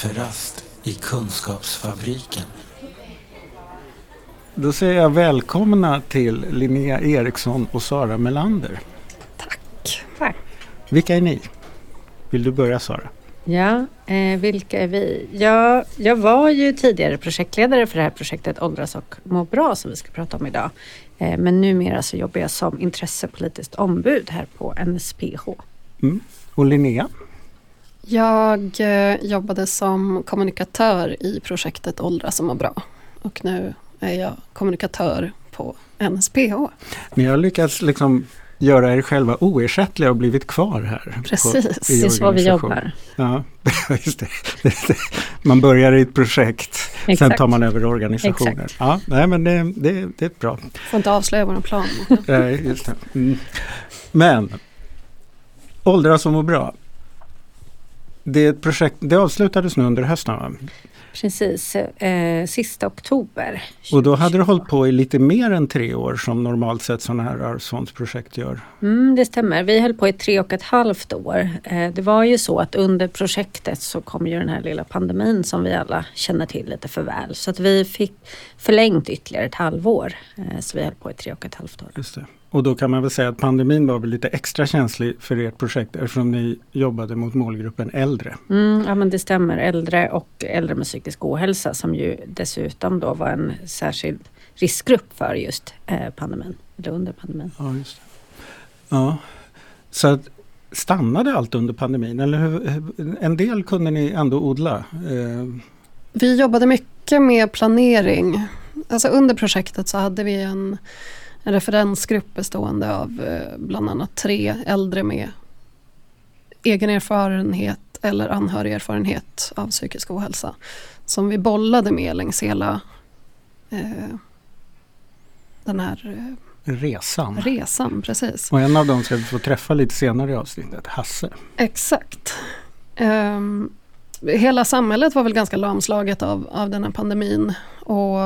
Kafferast i Kunskapsfabriken. Då säger jag välkomna till Linnea Eriksson och Sara Melander. Tack. Tack. Vilka är ni? Vill du börja Sara? Ja, eh, vilka är vi? Ja, jag var ju tidigare projektledare för det här projektet Åldras och må bra som vi ska prata om idag. Eh, men numera så jobbar jag som intressepolitiskt ombud här på NSPH. Mm. Och Linnea? Jag eh, jobbade som kommunikatör i projektet Åldras som mår bra och nu är jag kommunikatör på NSPH. Ni har lyckats liksom göra er själva oersättliga och blivit kvar här. Precis, på, är så vi jobbar. Ja, just det. Man börjar i ett projekt, Exakt. sen tar man över organisationer. Exakt. Ja, nej, men det, det, det är bra. Får inte avslöja vår plan. nej, just det. Mm. Men, åldras och må bra. Det, är ett projekt, det avslutades nu under hösten va? Precis, eh, sista oktober. Och då hade du hållit på i lite mer än tre år som normalt sett sådana här arvsfondsprojekt gör? Mm, det stämmer, vi höll på i tre och ett halvt år. Eh, det var ju så att under projektet så kom ju den här lilla pandemin som vi alla känner till lite för väl. Så att vi fick förlängt ytterligare ett halvår. Eh, så vi höll på i tre och ett halvt år. Just det. Och då kan man väl säga att pandemin var väl lite extra känslig för ert projekt eftersom ni jobbade mot målgruppen äldre. Mm, ja men det stämmer, äldre och äldre med psykisk ohälsa som ju dessutom då var en särskild riskgrupp för just eh, pandemin, eller under pandemin. Ja, just det. ja. Så att, stannade allt under pandemin eller hur, en del kunde ni ändå odla? Eh. Vi jobbade mycket med planering. Alltså under projektet så hade vi en en referensgrupp bestående av eh, bland annat tre äldre med egen erfarenhet eller anhörigerfarenhet av psykisk ohälsa. Som vi bollade med längs hela eh, den här eh, resan. resan. Precis. Och en av dem ska vi få träffa lite senare i avsnittet, Hasse. Exakt. Um, hela samhället var väl ganska lamslaget av, av den här pandemin. Och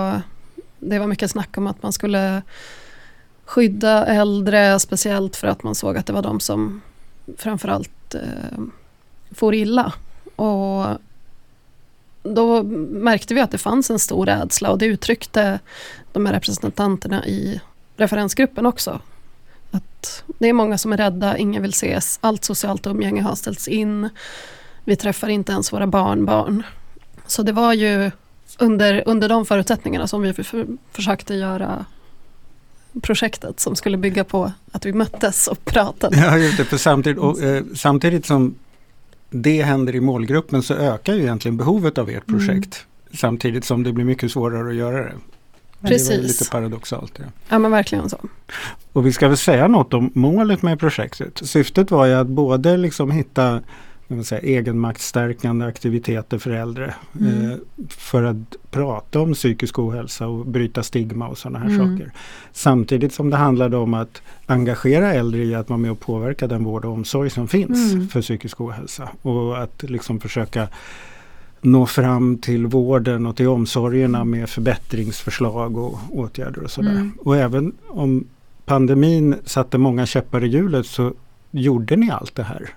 det var mycket snack om att man skulle skydda äldre, speciellt för att man såg att det var de som framförallt eh, får illa. Och då märkte vi att det fanns en stor rädsla och det uttryckte de här representanterna i referensgruppen också. Att det är många som är rädda, ingen vill ses, allt socialt umgänge har ställts in. Vi träffar inte ens våra barnbarn. Så det var ju under, under de förutsättningarna som vi för, försökte göra projektet som skulle bygga på att vi möttes och pratade. Ja, just det, för samtidigt, och, eh, samtidigt som det händer i målgruppen så ökar ju egentligen behovet av ert projekt. Mm. Samtidigt som det blir mycket svårare att göra det. Men Precis. Det var lite paradoxalt. Ja. ja men verkligen så. Och vi ska väl säga något om målet med projektet. Syftet var ju att både liksom hitta säga, egenmaktstärkande aktiviteter för äldre. Mm. Eh, för att prata om psykisk ohälsa och bryta stigma och sådana här mm. saker. Samtidigt som det handlade om att engagera äldre i att vara med och påverka den vård och omsorg som finns mm. för psykisk ohälsa. Och att liksom försöka nå fram till vården och till omsorgerna med förbättringsförslag och åtgärder och sådär. Mm. Och även om pandemin satte många käppar i hjulet så gjorde ni allt det här.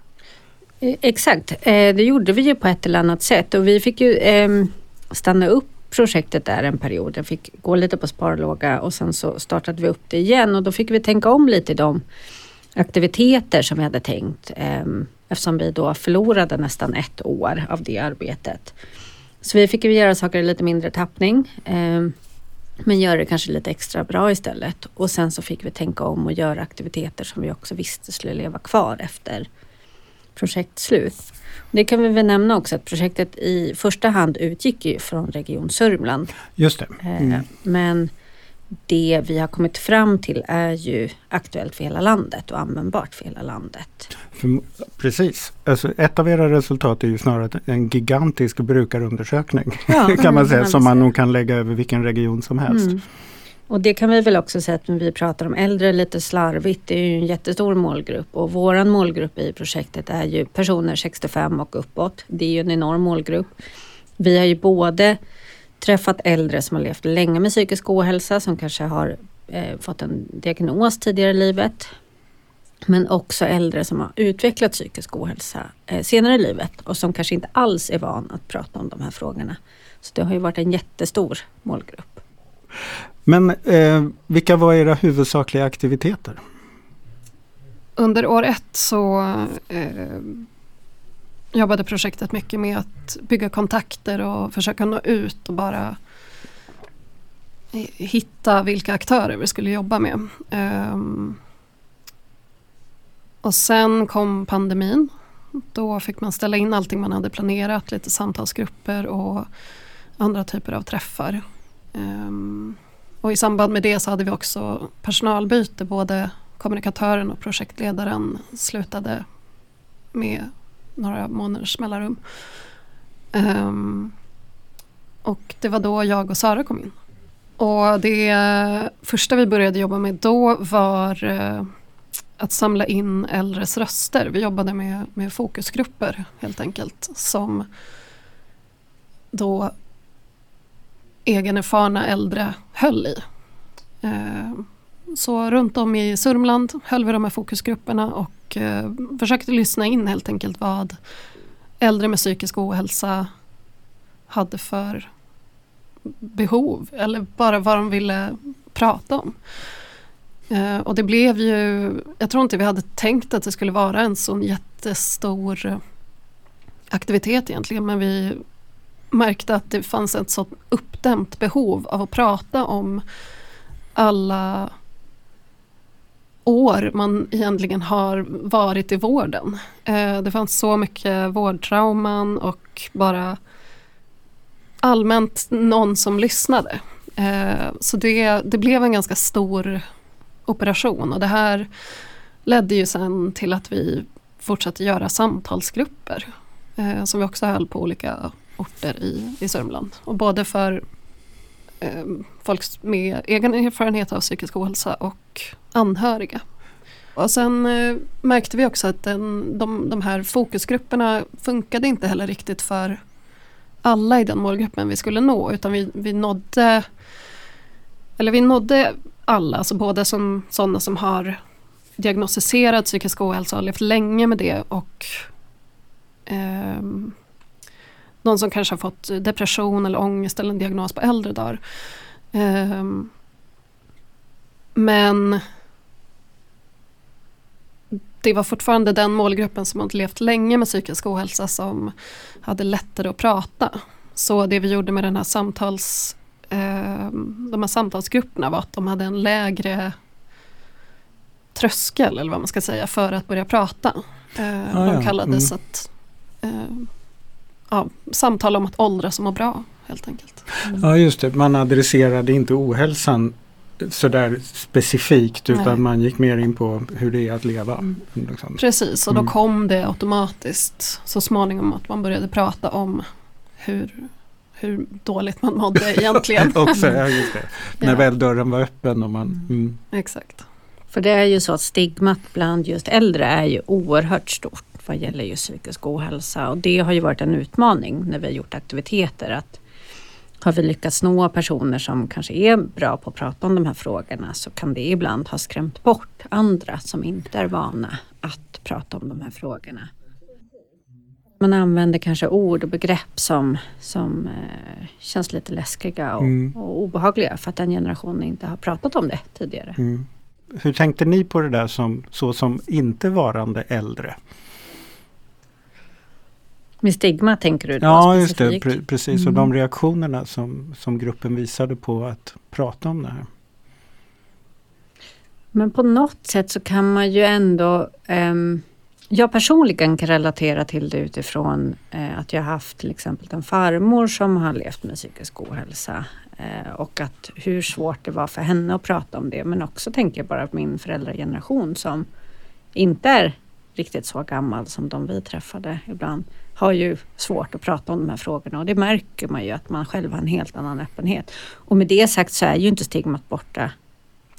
Eh, exakt, eh, det gjorde vi ju på ett eller annat sätt och vi fick ju ehm, stanna upp projektet där en period. Jag fick gå lite på sparlåga och sen så startade vi upp det igen och då fick vi tänka om lite i de aktiviteter som vi hade tänkt ehm, eftersom vi då förlorade nästan ett år av det arbetet. Så vi fick ju göra saker i lite mindre tappning ehm, men göra det kanske lite extra bra istället. Och sen så fick vi tänka om och göra aktiviteter som vi också visste skulle leva kvar efter projektslut. Det kan vi väl nämna också att projektet i första hand utgick ju från Region Sörmland. Just det. Eh, mm. Men det vi har kommit fram till är ju aktuellt för hela landet och användbart för hela landet. Precis. Alltså ett av era resultat är ju snarare en gigantisk brukarundersökning ja, kan man säga, som man nog kan lägga över vilken region som helst. Mm. Och det kan vi väl också säga att när vi pratar om äldre lite slarvigt, det är ju en jättestor målgrupp och våran målgrupp i projektet är ju personer 65 och uppåt. Det är ju en enorm målgrupp. Vi har ju både träffat äldre som har levt länge med psykisk ohälsa som kanske har eh, fått en diagnos tidigare i livet. Men också äldre som har utvecklat psykisk ohälsa eh, senare i livet och som kanske inte alls är van att prata om de här frågorna. Så det har ju varit en jättestor målgrupp. Men eh, vilka var era huvudsakliga aktiviteter? Under år ett så eh, jobbade projektet mycket med att bygga kontakter och försöka nå ut och bara hitta vilka aktörer vi skulle jobba med. Um, och sen kom pandemin. Då fick man ställa in allting man hade planerat, lite samtalsgrupper och andra typer av träffar. Um, och i samband med det så hade vi också personalbyte. Både kommunikatören och projektledaren slutade med några månaders mellanrum. Um, och det var då jag och Sara kom in. Och det första vi började jobba med då var eh, att samla in äldres röster. Vi jobbade med, med fokusgrupper helt enkelt som då egenerfarna äldre höll i. Eh, så runt om i Sörmland höll vi de här fokusgrupperna och eh, försökte lyssna in helt enkelt vad äldre med psykisk ohälsa hade för behov eller bara vad de ville prata om. Eh, och det blev ju, jag tror inte vi hade tänkt att det skulle vara en sån jättestor aktivitet egentligen men vi märkte att det fanns ett sånt uppdämt behov av att prata om alla år man egentligen har varit i vården. Eh, det fanns så mycket vårdtrauman och bara allmänt någon som lyssnade. Eh, så det, det blev en ganska stor operation och det här ledde ju sen till att vi fortsatte göra samtalsgrupper eh, som vi också höll på olika orter i, i Sörmland. Och både för eh, folk med egen erfarenhet av psykisk ohälsa och anhöriga. Och sen eh, märkte vi också att den, de, de här fokusgrupperna funkade inte heller riktigt för alla i den målgruppen vi skulle nå utan vi, vi nådde eller vi nådde alla, alltså både som sådana som har diagnostiserad psykisk ohälsa och levt länge med det och eh, någon som kanske har fått depression eller ångest eller en diagnos på äldre dagar. Eh, men det var fortfarande den målgruppen som hade levt länge med psykisk ohälsa som hade lättare att prata. Så det vi gjorde med den här samtals, eh, de här samtalsgrupperna var att de hade en lägre tröskel eller vad man ska säga för att börja prata. Eh, ah, de kallades mm. att eh, ja, samtal om att åldras och må bra helt enkelt. Mm. Ja just det, man adresserade inte ohälsan sådär specifikt utan Nej. man gick mer in på hur det är att leva. Mm. Liksom. Precis och då mm. kom det automatiskt så småningom att man började prata om hur, hur dåligt man mådde egentligen. Också, ja, just det. När ja. väl dörren var öppen. Och man, mm. mm. Exakt. För det är ju så att stigmat bland just äldre är ju oerhört stort vad gäller just psykisk ohälsa och det har ju varit en utmaning när vi har gjort aktiviteter att har vi lyckats nå personer som kanske är bra på att prata om de här frågorna så kan det ibland ha skrämt bort andra som inte är vana att prata om de här frågorna. Man använder kanske ord och begrepp som, som eh, känns lite läskiga och, mm. och, obehagliga för att den generationen inte har pratat om det tidigare. Mm. Hur tänkte ni på det där som, så som inte varande äldre? Med stigma tänker du då Ja, just det. Pre precis. Mm. Och de reaktionerna som, som gruppen visade på att prata om det här. Men på något sätt så kan man ju ändå um, jag personligen kan relatera till det utifrån eh, att jag haft till exempel en farmor som har levt med psykisk ohälsa eh, och att hur svårt det var för henne att prata om det. Men också tänker jag bara på min föräldrageneration som inte är riktigt så gammal som de vi träffade ibland har ju svårt att prata om de här frågorna och det märker man ju att man själv har en helt annan öppenhet. Och med det sagt så är ju inte stigmat borta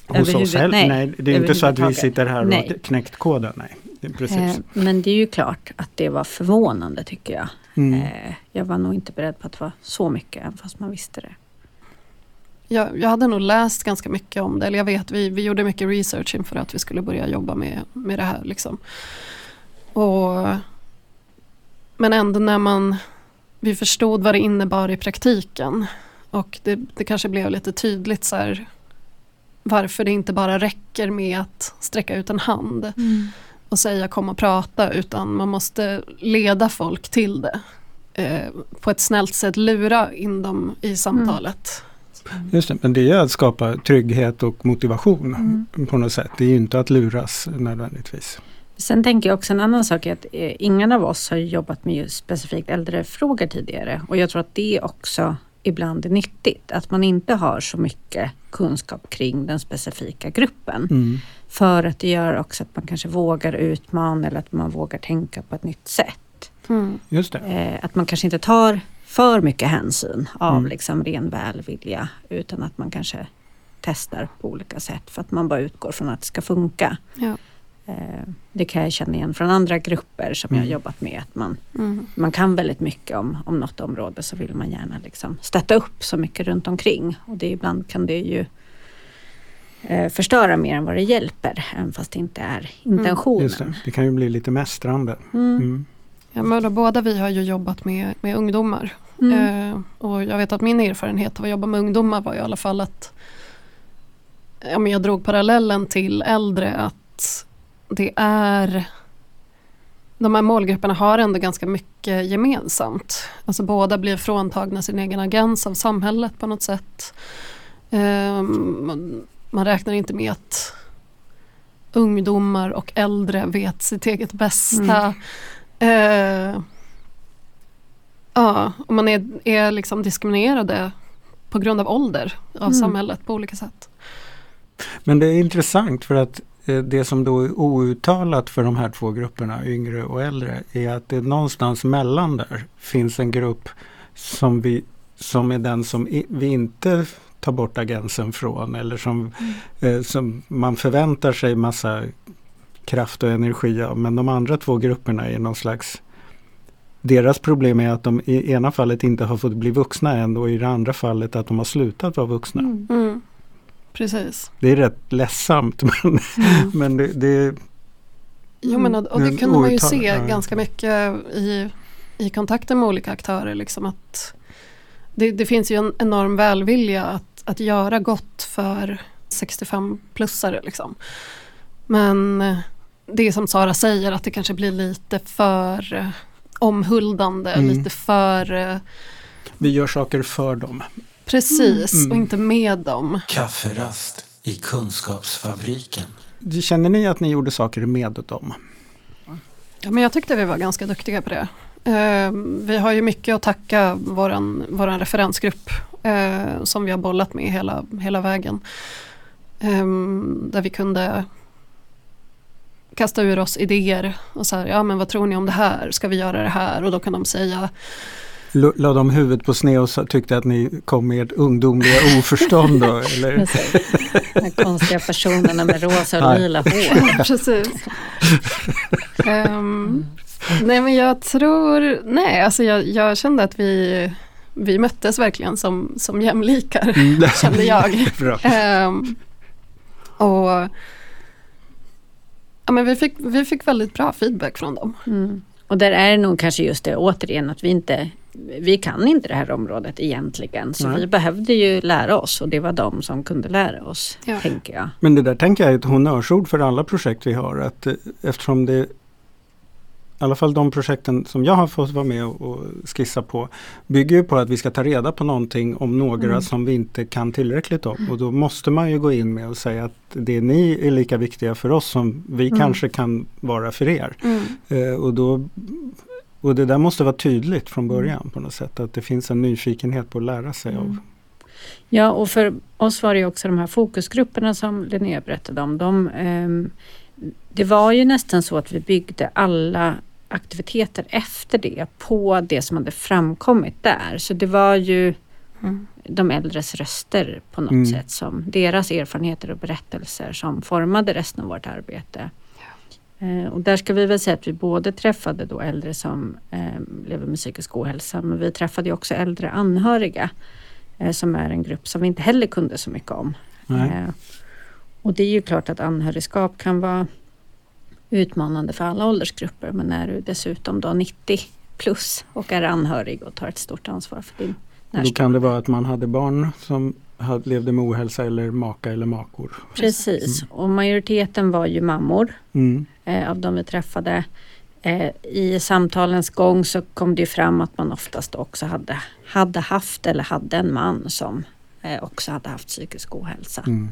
Hos oss heller? Nej, nej, det är inte så att vi sitter här och nej. knäckt koden. Nej, precis. Eh, men det är ju klart att det var förvånande tycker jag. Mm. Eh, jag var nog inte beredd på att det var så mycket, även fast man visste det. jag, jag hade nog läst ganska mycket om det. Eller jag vet, vi, vi gjorde mycket research inför att vi skulle börja jobba med, med det här. Liksom. Och, men ändå när man, vi förstod vad det innebar i praktiken. Och det, det kanske blev lite tydligt så här, varför det inte bara räcker med att sträcka ut en hand Mm. och säga kom och prata utan man måste leda folk till det. Eh, på ett snällt sätt lura in dem i samtalet. Just det, men det är att skapa trygghet och motivation Mm. på något sätt. Det är ju inte att luras nödvändigtvis. Sen tänker jag också en annan sak är att eh, ingen av oss har jobbat med just specifikt äldrefrågor tidigare och jag tror att det också ibland är nyttigt att man inte har så mycket kunskap kring den specifika gruppen. Mm. För att det gör också att man kanske vågar utmana eller att man vågar tänka på ett nytt sätt. Mm. Just det. Eh, att man kanske inte tar för mycket hänsyn av Mm. liksom ren välvilja utan att man kanske testar på olika sätt för att man bara utgår från att det ska funka. Ja. Eh, det kan jag känna igen från andra grupper som jag har Mm. jobbat med. Att man, Mm. man kan väldigt mycket om, om något område så vill man gärna liksom stötta upp så mycket runt omkring. Och det, ibland kan det ju eh, förstöra mer än vad det hjälper. Även fast det inte är intentionen. Just det. det kan ju bli lite mästrande. Mm. Mm. Ja, men båda vi har ju jobbat med, med ungdomar. Mm. Eh, och jag vet att min erfarenhet av att jobba med ungdomar var i alla fall att ja, men jag drog parallellen till äldre att det är de här målgrupperna har ändå ganska mycket gemensamt. Alltså båda blir fråntagna sin egen agens av samhället på något sätt. Eh, man, räknar inte med att ungdomar och äldre vet sitt eget bästa. Eh, ja, och man är, är liksom diskriminerade på grund av ålder av Mm. samhället på olika sätt. Men det är intressant för att det som då är outtalat för de här två grupperna, yngre och äldre, är att det någonstans mellan där finns en grupp som, vi, som är den som i, vi inte tar bort agensen från eller som, eh, som man förväntar sig massa kraft och energi av. Men de andra två grupperna är någon slags deras problem är att de i ena fallet inte har fått bli vuxna än och i det andra fallet att de har slutat vara vuxna. Mm. Precis. Det är rätt ledsamt men, Mm. men det, det Jo, men, och, och det kunde man ju se ja. ganska mycket i, i kontakten med olika aktörer. Liksom att det, det finns ju en enorm välvilja att, att göra gott för 65-plussare. Liksom. Men eh, det är som Sara säger att det kanske blir lite för eh, omhuldande, Mm. lite för eh, vi gör saker för dem. Precis Mm. och inte med dem. Kafferast i Kunskapsfabriken. Känner ni att ni gjorde saker med dem? Ja, men jag tyckte vi var ganska duktiga på det. Eh, vi har ju mycket att tacka våran, våran referensgrupp eh, som vi har bollat med hela, hela vägen. Eh, där vi kunde kasta ur oss idéer och så här, ja men vad tror ni om det här, ska vi göra det här? Och då kan de säga, La de huvudet på sned och tyckte att ni kom med ert ungdomliga oförstånd då? Eller? De konstiga personerna med rosa och lila hår. precis. Ehm, nej men jag tror, nej alltså jag, jag kände att vi, vi möttes verkligen som, som jämlikar, Mm. kände jag. Bra. Ehm, och ja, men vi, fick, vi fick väldigt bra feedback från dem. Mm. Och där är det nog kanske just det återigen att vi inte vi kan inte det här området egentligen så Nej. vi behövde ju lära oss och det var de som kunde lära oss, Ja. tänker jag. Men det där tänker jag är ett honnörsord för alla projekt vi har. Att, eh, eftersom det, i alla fall de projekten som jag har fått vara med och, skissa på, bygger ju på att vi ska ta reda på någonting om några Mm. som vi inte kan tillräckligt om. Och då måste man ju gå in med och säga att det ni är lika viktiga för oss som vi Mm. kanske kan vara för er. Eh, och, då, och det där måste vara tydligt från början på något sätt. Att det finns en nyfikenhet på att lära sig av. Mm. Ja, och för oss var det ju också de här fokusgrupperna som Linnea berättade om. De, ehm, det var ju nästan så att vi byggde alla aktiviteter efter det på det som hade framkommit där. Så det var ju Mm. de äldres röster på något Mm. sätt som deras erfarenheter och berättelser som formade resten av vårt arbete. Eh, och där ska vi väl säga att vi både träffade då äldre som eh, lever med psykisk ohälsa men vi träffade också äldre anhöriga eh, som är en grupp som vi inte heller kunde så mycket om. Nej. Och det är ju klart att anhörigskap kan vara utmanande för alla åldersgrupper men är du dessutom då 90 plus och är anhörig och tar ett stort ansvar för din Då närstående. kan det vara att man hade barn som levde med ohälsa eller maka eller makor. Precis, och majoriteten var ju mammor Mm. eh, av de vi träffade. Eh, I samtalens gång så kom det ju fram att man oftast också hade, hade haft eller hade en man som eh, också hade haft psykisk ohälsa. Mm.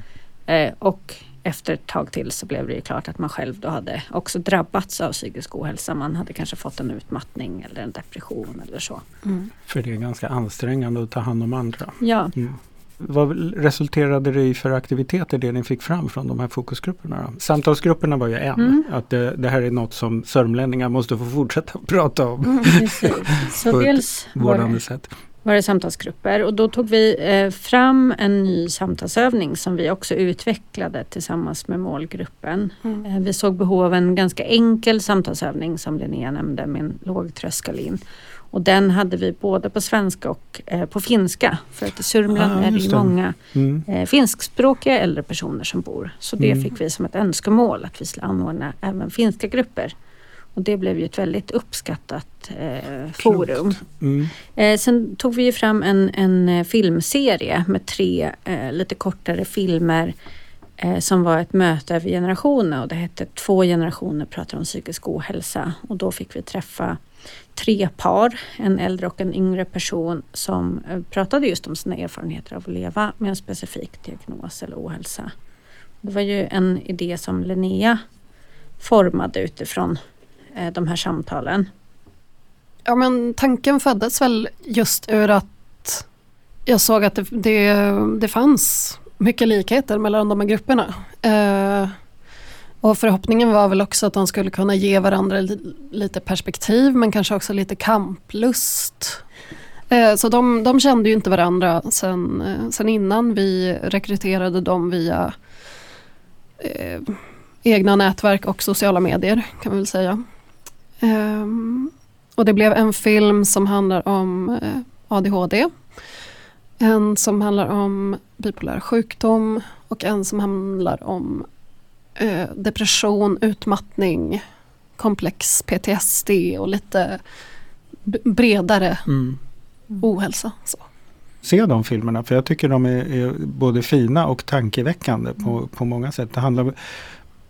Eh, och efter ett tag till så blev det ju klart att man själv då hade också drabbats av psykisk ohälsa. Man hade kanske fått en utmattning eller en depression eller så. Mm. För det är ganska ansträngande att ta hand om andra. Ja, Mm. Vad resulterade det i för aktiviteter det ni fick fram från de här fokusgrupperna? Då? Samtalsgrupperna var ju en. Mm. Att det, det här är något som sörmlänningar måste få fortsätta prata om precis. Så På ett dels var det, sätt. var det samtalsgrupper och då tog vi eh, fram en ny samtalsövning som vi också utvecklade tillsammans med målgruppen. Mm. Eh, Vi såg behov av en ganska enkel samtalsövning som Linnea nämnde med en låg tröskel in. Och den hade vi både på svenska och eh, på finska. För att i Sörmland Ah, är det ju många Mm. eh, finskspråkiga äldre personer som bor. Så det Mm. fick vi som ett önskemål att vi skulle anordna även finska grupper. Och det blev ju ett väldigt uppskattat eh, forum. Mm. Eh, sen tog vi ju fram en, en eh, filmserie med tre eh, lite kortare filmer eh, som var ett möte över generationer och det hette Två generationer pratar om psykisk ohälsa och då fick vi träffa tre par, en äldre och en yngre person som eh, pratade just om sina erfarenheter av att leva med en specifik diagnos eller ohälsa. Det var ju en idé som Linnea formade utifrån eh, de här samtalen. Ja, men tanken föddes väl just ur att jag såg att det, det, det fanns mycket likheter mellan de här grupperna. Eh, och förhoppningen var väl också att de skulle kunna ge varandra lite perspektiv men kanske också lite kamplust. Eh, så de, de kände ju inte varandra sen, eh, sen innan vi rekryterade dem via eh, egna nätverk och sociala medier kan vi väl säga. Eh, och det blev en film som handlar om eh, ADHD. En som handlar om bipolär sjukdom och en som handlar om depression, utmattning, komplex PTSD och lite bredare Mm. ohälsa. Så. Se de filmerna för jag tycker de är, är både fina och tankeväckande på, på många sätt. Det handlar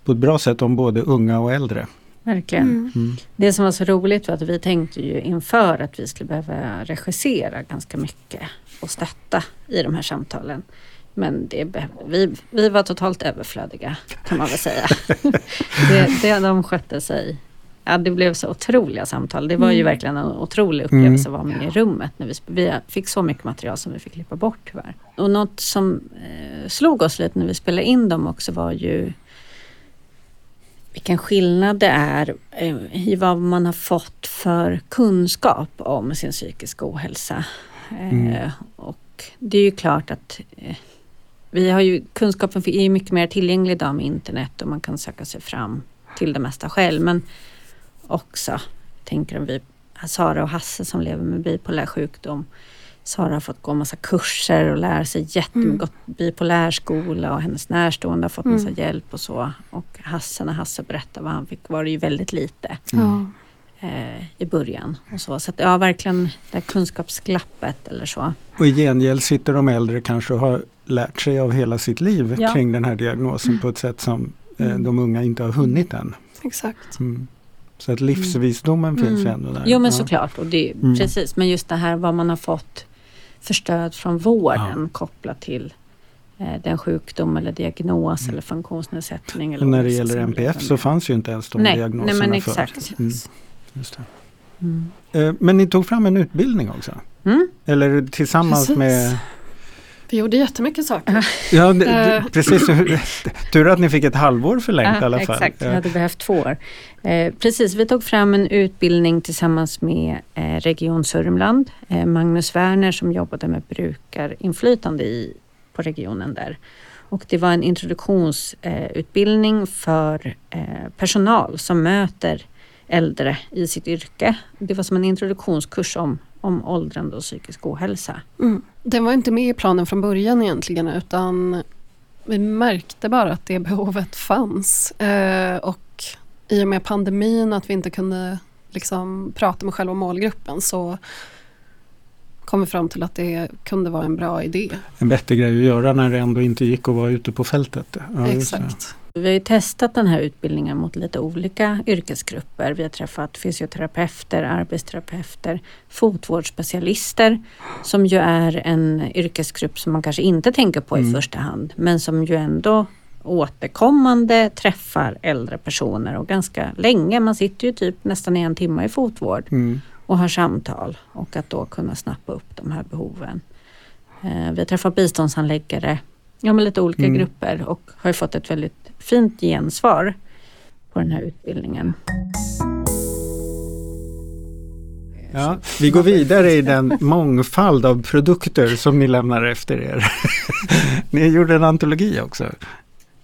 på ett bra sätt om både unga och äldre. Verkligen. Mm. Det som var så roligt var att vi tänkte ju inför att vi skulle behöva regissera ganska mycket och stötta i de här samtalen. Men det vi, vi var totalt överflödiga kan man väl säga. det, det, de skötte sig. Ja, det blev så otroliga samtal. Det var ju Mm. verkligen en otrolig upplevelse att vara med i rummet. När vi, vi fick så mycket material som vi fick klippa bort tyvärr. Och något som eh, slog oss lite när vi spelade in dem också var ju vilken skillnad det är eh, i vad man har fått för kunskap om sin psykiska ohälsa. Eh, Mm. Och det är ju klart att eh, vi har ju, kunskapen är ju mycket mer tillgänglig idag med internet och man kan söka sig fram till det mesta själv. Men också, tänker vi, Sara och Hasse som lever med bipolär sjukdom. Sara har fått gå massa kurser och lära sig jättemycket mm. bipolärskola och hennes närstående har fått massa Mm. hjälp och så. Och Hasse, när Hasse berättade vad han fick var det ju väldigt lite Ja. eh, i början. Och så så att, ja, verkligen det här kunskapsglappet eller så. Och i gengäld sitter de äldre kanske och har lärt sig av hela sitt liv Ja. kring den här diagnosen på ett sätt som eh, Mm. de unga inte har hunnit än. Exakt. Mm. Så att livsvisdomen finns ju Mm. ändå där. Jo men Ja. såklart, och det, Mm. precis. Men just det här vad man har fått för stöd från vården kopplat till eh, den sjukdom eller diagnos Mm. eller funktionsnedsättning. Eller Och när det gäller lever så fanns ju inte ens de Nej, diagnoserna nej men förr. exakt. Mm. Just det. Mm. Eh, Men ni tog fram en utbildning också? Mm. Eller tillsammans Precis. med... Vi gjorde jättemycket saker. Ja, det, Eh. det, precis. Tur att ni fick ett halvår förlängt i alla fall. Exakt, vi Ja. hade behövt två år. Eh, precis, vi tog fram en utbildning tillsammans med eh, Region Sörmland. Eh, Magnus Werner som jobbade med brukarinflytande i, på regionen där. Och det var en introduktionsutbildning utbildning för personal som möter äldre i sitt yrke. Det var som en introduktionskurs om, om åldrande och psykisk ohälsa. Mm. Den var inte med i planen från början egentligen utan vi märkte bara att det behovet fanns. Eh, och i och med pandemin, att vi inte kunde liksom prata med själva målgruppen så kom vi fram till att det kunde vara en bra idé. En bättre grej att göra när det ändå inte gick att vara ute på fältet. Ja, Exakt. Vi har ju testat den här utbildningen mot lite olika yrkesgrupper. Vi har träffat fysioterapeuter, arbetsterapeuter, fotvårdsspecialister som ju är en yrkesgrupp som man kanske inte tänker på mm. i första hand men som ju ändå återkommande träffar äldre personer och ganska länge. Man sitter ju typ nästan en timme i fotvård mm. och har samtal och att då kunna snappa upp de här behoven. Eh, vi har träffat biståndshandläggare, ja med lite olika mm. grupper och har fått ett väldigt fint gensvar på den här utbildningen. Ja, vi går vidare i den mångfald av produkter som ni lämnar efter er. ni gjorde en antologi också.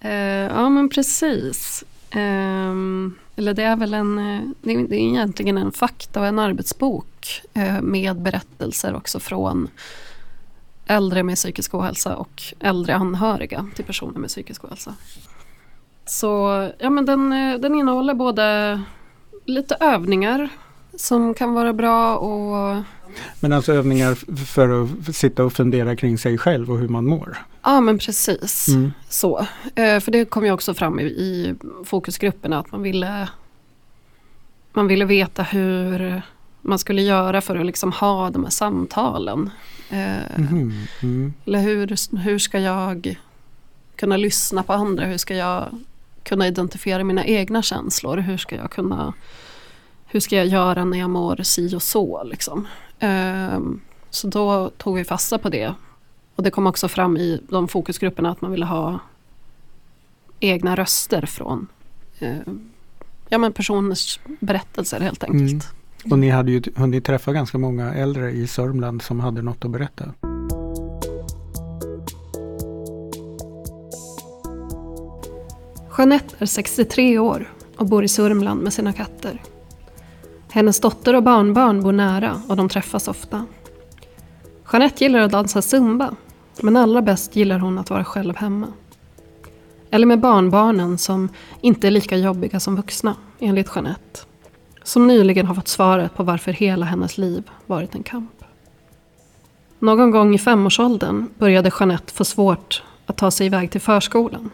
Uh, ja men precis. Um, eller det är väl en, eh, det är egentligen en fakta och en arbetsbok uh, med berättelser också från äldre med psykisk ohälsa och äldre anhöriga till personer med psykisk ohälsa. Så ja, men den, den innehåller både lite övningar som kan vara bra och men alltså övningar för att sitta och fundera kring sig själv och hur man mår? Ja men precis. Mm. Så. Eh, för det kom ju också fram i, i fokusgrupperna att man ville, man ville veta hur man skulle göra för att liksom ha de här samtalen. Mm. Mm. Eller hur, hur ska jag kunna lyssna på andra? Hur ska jag kunna identifiera mina egna känslor? Hur ska jag kunna hur ska jag göra när jag mår si och så? Liksom. Um, så då tog vi fasta på det. Och det kom också fram i de fokusgrupperna att man ville ha egna röster från uh, ja, men personers berättelser helt enkelt. Mm. Och ni hade ju hunnit träffa ganska många äldre i Sörmland som hade något att berätta. Jeanette är 63 år och bor i Sörmland med sina katter. Hennes dotter och barnbarn bor nära och de träffas ofta. Jeanette gillar att dansa zumba, men allra bäst gillar hon att vara själv hemma. Eller med barnbarnen som inte är lika jobbiga som vuxna, enligt Jeanette. Som nyligen har fått svaret på varför hela hennes liv varit en kamp. Någon gång i femårsåldern började Jeanette få svårt att ta sig iväg till förskolan.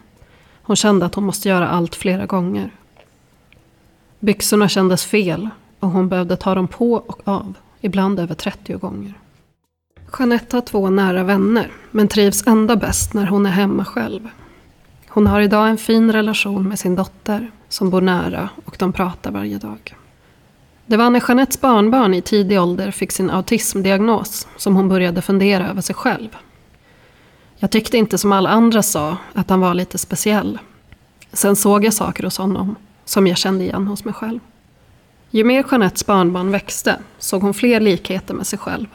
Hon kände att hon måste göra allt flera gånger. Byxorna kändes fel och hon behövde ta dem på och av, ibland över 30 gånger. Jeanette har två nära vänner, men trivs ändå bäst när hon är hemma själv. Hon har idag en fin relation med sin dotter, som bor nära och de pratar varje dag. Det var när Jeanettes barnbarn i tidig ålder fick sin autismdiagnos som hon började fundera över sig själv. Jag tyckte inte som alla andra sa att han var lite speciell. Sen såg jag saker hos honom som jag kände igen hos mig själv. Ju mer Jeanettes barnbarn växte såg hon fler likheter med sig själv.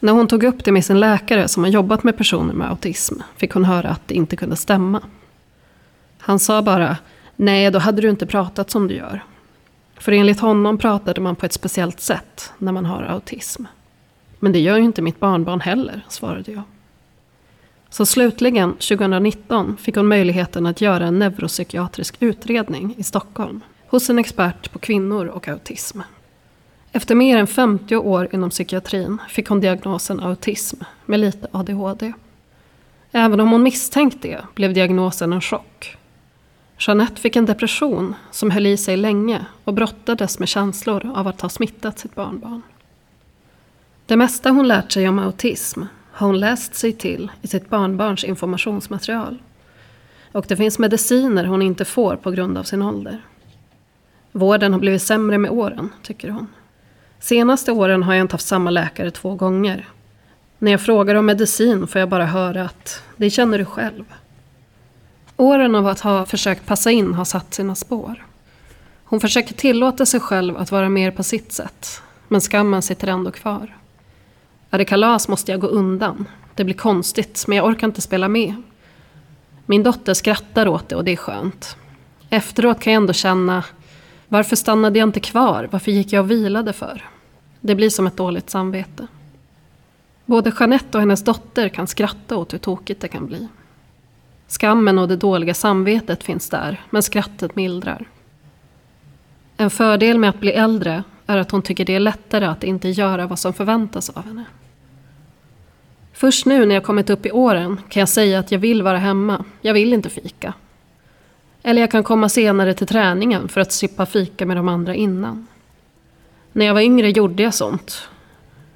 När hon tog upp det med sin läkare som har jobbat med personer med autism fick hon höra att det inte kunde stämma. Han sa bara, nej då hade du inte pratat som du gör. För enligt honom pratade man på ett speciellt sätt när man har autism. Men det gör ju inte mitt barnbarn heller, svarade jag. Så slutligen, 2019, fick hon möjligheten att göra en neuropsykiatrisk utredning i Stockholm hos en expert på kvinnor och autism. Efter mer än 50 år inom psykiatrin fick hon diagnosen autism med lite ADHD. Även om hon misstänkt det blev diagnosen en chock. Jeanette fick en depression som höll i sig länge och brottades med känslor av att ha smittat sitt barnbarn. Det mesta hon lärt sig om autism har hon läst sig till i sitt barnbarns informationsmaterial. Och det finns mediciner hon inte får på grund av sin ålder. Vården har blivit sämre med åren, tycker hon. Senaste åren har jag inte haft samma läkare två gånger. När jag frågar om medicin får jag bara höra att det känner du själv. Åren av att ha försökt passa in har satt sina spår. Hon försöker tillåta sig själv att vara mer på sitt sätt. Men skammen sitter ändå kvar. Är det kalas måste jag gå undan. Det blir konstigt, men jag orkar inte spela med. Min dotter skrattar åt det och det är skönt. Efteråt kan jag ändå känna varför stannade jag inte kvar? Varför gick jag och vilade för? Det blir som ett dåligt samvete. Både Jeanette och hennes dotter kan skratta åt hur tokigt det kan bli. Skammen och det dåliga samvetet finns där, men skrattet mildrar. En fördel med att bli äldre är att hon tycker det är lättare att inte göra vad som förväntas av henne. Först nu när jag kommit upp i åren kan jag säga att jag vill vara hemma. Jag vill inte fika. Eller jag kan komma senare till träningen för att sippa fika med de andra innan. När jag var yngre gjorde jag sånt.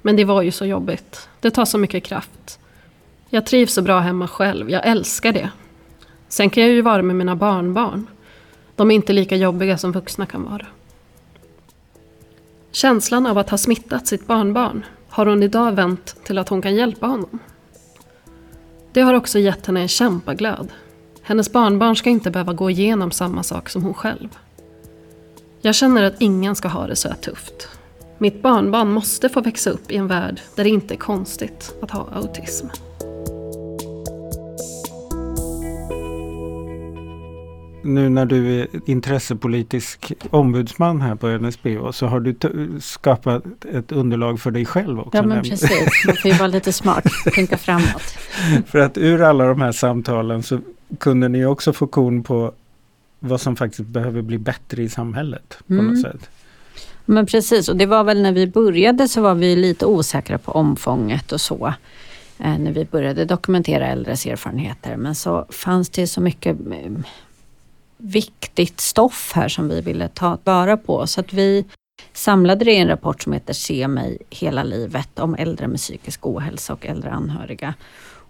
Men det var ju så jobbigt. Det tar så mycket kraft. Jag trivs så bra hemma själv. Jag älskar det. Sen kan jag ju vara med mina barnbarn. De är inte lika jobbiga som vuxna kan vara. Känslan av att ha smittat sitt barnbarn har hon idag vänt till att hon kan hjälpa honom. Det har också gett henne en kämpaglöd. Hennes barnbarn ska inte behöva gå igenom samma sak som hon själv. Jag känner att ingen ska ha det så här tufft. Mitt barnbarn måste få växa upp i en värld där det inte är konstigt att ha autism. Nu när du är intressepolitisk ombudsman här på NSBH så har du skapat ett underlag för dig själv också. Ja men precis, man får ju vara lite smart, tänka framåt. för att ur alla de här samtalen så kunde ni också få kon på vad som faktiskt behöver bli bättre i samhället. på mm. något sätt. Men precis, och det var väl när vi började så var vi lite osäkra på omfånget och så. Eh, när vi började dokumentera äldres erfarenheter. Men så fanns det så mycket eh, viktigt stoff här som vi ville ta vara på. Så att vi samlade det i en rapport som heter Se mig hela livet om äldre med psykisk ohälsa och äldre anhöriga.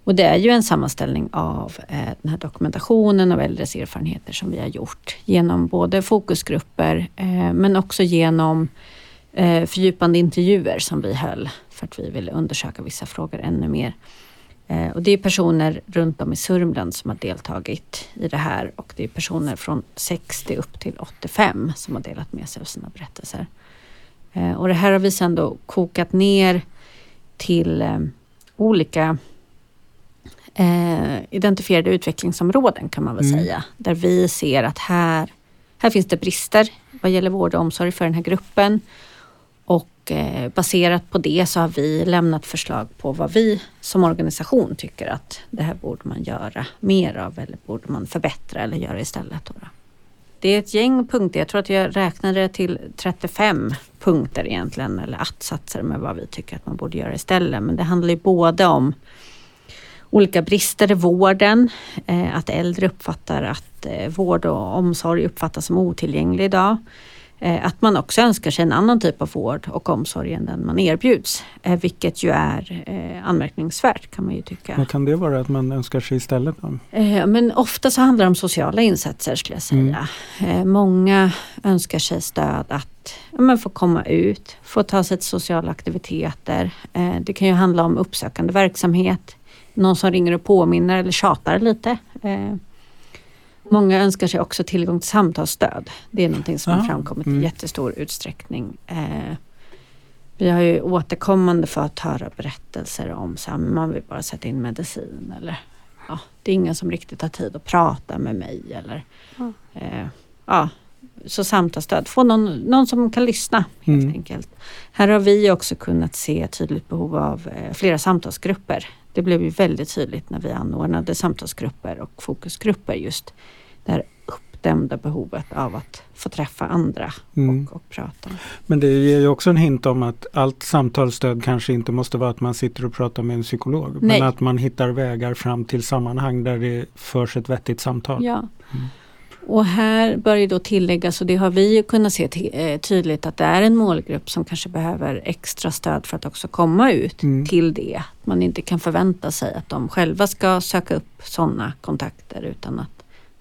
Och det är ju en sammanställning av eh, den här dokumentationen av äldres erfarenheter som vi har gjort genom både fokusgrupper eh, men också genom eh, fördjupande intervjuer som vi höll för att vi ville undersöka vissa frågor ännu mer. Eh, och det är personer runt om i Sörmland som har deltagit i det här och det är personer från 60 upp till 85 som har delat med sig av sina berättelser. Eh, och det här har vi sedan då kokat ner till eh, olika identifierade utvecklingsområden kan man väl mm. säga. Där vi ser att här, här finns det brister vad gäller vård och omsorg för den här gruppen. Och eh, baserat på det så har vi lämnat förslag på vad vi som organisation tycker att det här borde man göra mer av eller borde man förbättra eller göra istället. Då. Det är ett gäng punkter, jag tror att jag räknade till 35 punkter egentligen eller att-satser med vad vi tycker att man borde göra istället. Men det handlar ju både om olika brister i vården, eh, att äldre uppfattar att eh, vård och omsorg uppfattas som otillgänglig idag. Eh, att man också önskar sig en annan typ av vård och omsorg än den man erbjuds. Vilket ju är anmärkningsvärt kan man ju tycka. Vad kan det vara att man önskar sig istället? Men ofta så handlar det om sociala insatser skulle jag säga. Mm. Många önskar sig stöd att ja, få komma ut, få ta sig till sociala aktiviteter. Det kan ju handla om uppsökande verksamhet någon som ringer och påminner eller tjatar lite. Många önskar sig också tillgång till samtalsstöd. Det är någonting som ja. har framkommit mm. i jättestor utsträckning. Eh, vi har ju återkommande fått höra berättelser om att man vill bara sätta in medicin eller ja, det är ingen som riktigt har tid att prata med mig eller mm. eh, ja, så samtalsstöd. Få någon, någon som kan lyssna helt mm. enkelt. Här har vi också kunnat se tydligt behov av eh, flera samtalsgrupper det blev ju väldigt tydligt när vi anordnade samtalsgrupper och fokusgrupper just det här uppdämda behovet av att få träffa andra mm. och, och, prata. Men det ger ju också en hint om att allt samtalsstöd kanske inte måste vara att man sitter och pratar med en psykolog. Nej. Men att man hittar vägar fram till sammanhang där det förs ett vettigt samtal. Ja. Mm. Och här bör ju då tilläggas, och det har vi ju kunnat se eh, tydligt, att det är en målgrupp som kanske behöver extra stöd för att också komma ut mm. till det. Man inte kan förvänta sig att de själva ska söka upp sådana kontakter utan att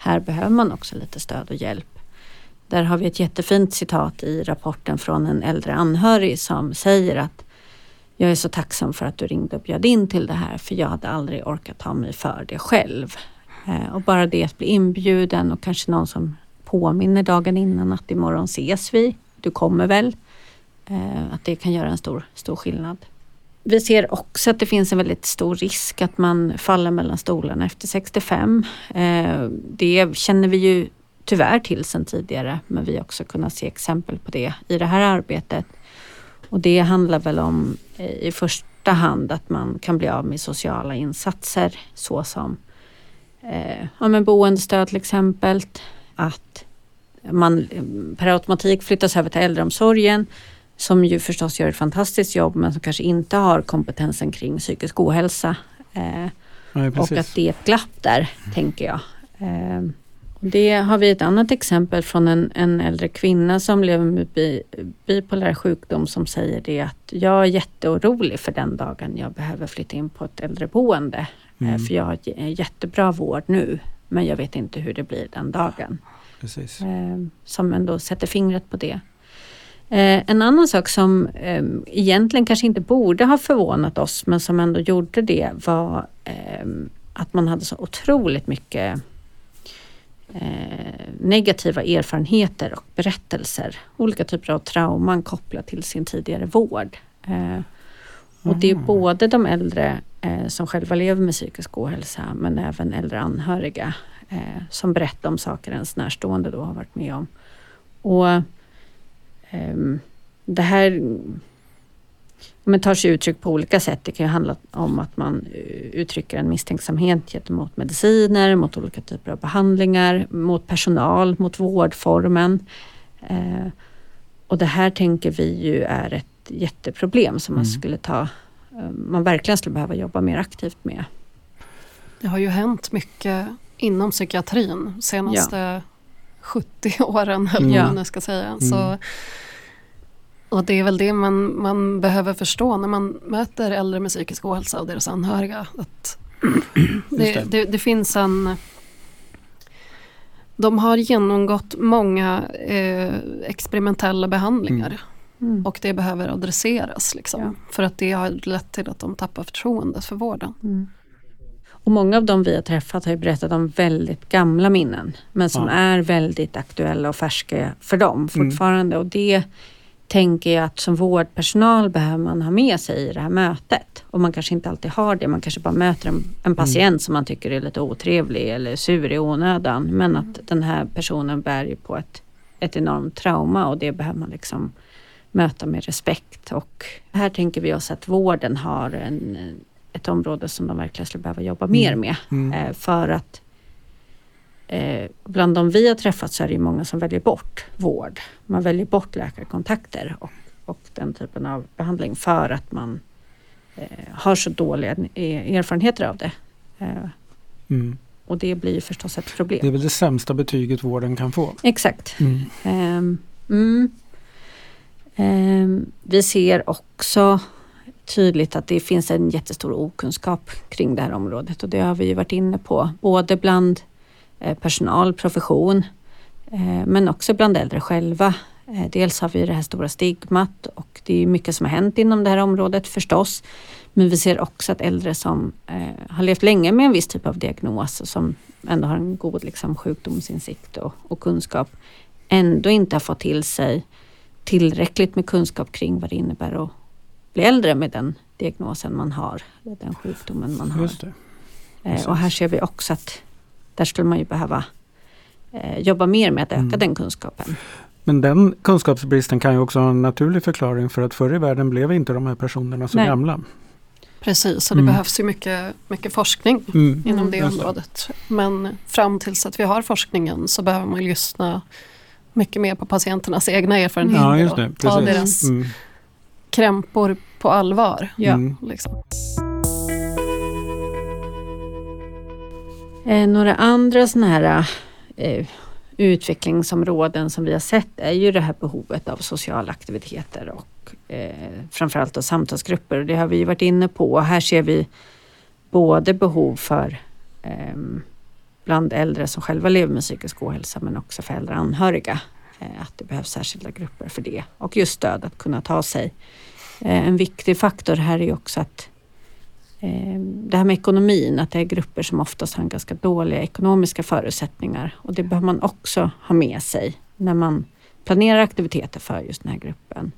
här behöver man också lite stöd och hjälp. Där har vi ett jättefint citat i rapporten från en äldre anhörig som säger att jag är så tacksam för att du ringde och bjöd in till det här för jag hade aldrig orkat ta mig för det själv. Eh, och bara det att bli inbjuden och kanske någon som påminner dagen innan att imorgon ses vi, du kommer väl? Eh, att det kan göra en stor, stor skillnad. Vi ser också att det finns en väldigt stor risk att man faller mellan stolarna efter 65. Eh, det känner vi ju tyvärr till sedan tidigare men vi har också kunnat se exempel på det i det här arbetet. Och det handlar väl om eh, i första hand att man kan bli av med sociala insatser såsom eh, ja, men boendestöd till exempel. Att man eh, per automatik flyttas över till äldreomsorgen som ju förstås gör ett fantastiskt jobb men som kanske inte har kompetensen kring psykisk ohälsa. Eh, Nej, och att det är ett glapp där, tänker jag. Eh, det har vi ett annat exempel från en, en äldre kvinna som lever med bi, bipolär sjukdom som säger det att jag är jätteorolig för den dagen jag behöver flytta in på ett äldreboende. Eh, Mm. för jag har jättebra vård nu men jag vet inte hur det blir den dagen. precis. Eh, som ändå sätter fingret på det. Eh, en annan sak som eh, egentligen kanske inte borde ha förvånat oss men som ändå gjorde det var eh, att man hade så otroligt mycket eh, negativa erfarenheter och berättelser. Olika typer av trauman kopplat till sin tidigare vård. Eh, och det är Mhm. både de äldre som själva lever med psykisk ohälsa men även äldre anhöriga som berättar om saker ens närstående då har varit med om. Och ehm, det här men tar sig uttryck på olika sätt. Det kan ju handla om att man eh, uttrycker en misstänksamhet gentemot mediciner, mot olika typer av behandlingar, mot personal, mot vårdformen. Eh, och det här tänker vi ju är ett jätteproblem som man Mm. skulle ta, eh, man verkligen skulle behöva jobba mer aktivt med. Det har ju hänt mycket inom psykiatrin senaste 70 åren eller Mm. vad man ska säga. Så, och det är väl det man, man behöver förstå när man möter äldre med psykisk ohälsa och deras anhöriga. Att det, det. det, det finns en... De har genomgått många eh, experimentella behandlingar Mm. och det behöver adresseras. Liksom, Ja. För att det har lett till att de tappar förtroendet för vården. Mm. Och många av dem vi har träffat har ju berättat om väldigt gamla minnen. Men som Ja. är väldigt aktuella och färska för dem fortfarande. Och det tänker jag att som vårdpersonal behöver man ha med sig i det här mötet. Och man kanske inte alltid har det. Man kanske bara möter en, en patient som man tycker är lite otrevlig eller sur i onödan. Men att den här personen bär ju på ett, ett enormt trauma och det behöver man liksom möta med respekt. Och här tänker vi oss att vården har en, ett område som de verkligen skulle behöva jobba mer med. Mm. Eh, för att eh, bland de vi har träffat så är det många som väljer bort vård. Man väljer bort läkarkontakter och, och den typen av behandling för att man eh, har så dåliga erfarenheter av det. Mm. och det blir förstås ett problem. Det är väl det sämsta betyget vården kan få. Exakt. Mm. Ehm, mm. Ehm, vi ser också tydligt att det finns en jättestor okunskap kring det här området och det har vi ju varit inne på. Både bland eh, personal, profession eh, men också bland äldre själva. Eh, dels har vi det här stora stigmat och det är mycket som har hänt inom det här området förstås. Men vi ser också att äldre som har levt länge med en viss typ av diagnos och som ändå har en god liksom, sjukdomsinsikt och, och kunskap ändå inte har fått till sig tillräckligt med kunskap kring vad det innebär att bli äldre med den diagnosen man har, eller den sjukdomen man har. Just det. Eh, och här ser vi också att där skulle man ju behöva eh, jobba mer med att öka Mm. den kunskapen. Men den kunskapsbristen kan ju också ha en naturlig förklaring för att förr i världen blev inte de här personerna så Nej. gamla. Precis, och det Mm. behövs ju mycket, mycket forskning Mm. inom det området. Men fram tills att vi har forskningen så behöver man lyssna mycket mer på patienternas egna erfarenheter Ja, just det. och ta deras Mm. Krämpor på allvar. Ja. Mm. Liksom. Eh, några andra sådana här eh, utvecklingsområden som vi har sett är ju det här behovet av sociala aktiviteter och eh, framförallt då samtalsgrupper. Det har vi varit inne på och här ser vi både behov för ehm, bland äldre som själva lever med psykisk ohälsa men också för äldre anhöriga. Eh, att det behövs särskilda grupper för det och just stöd att kunna ta sig. Eh, en viktig faktor här är ju också att eh, det här med ekonomin, att det är grupper som oftast har ganska dåliga ekonomiska förutsättningar och det behöver man också ha med sig när man planerar aktiviteter för just den här gruppen.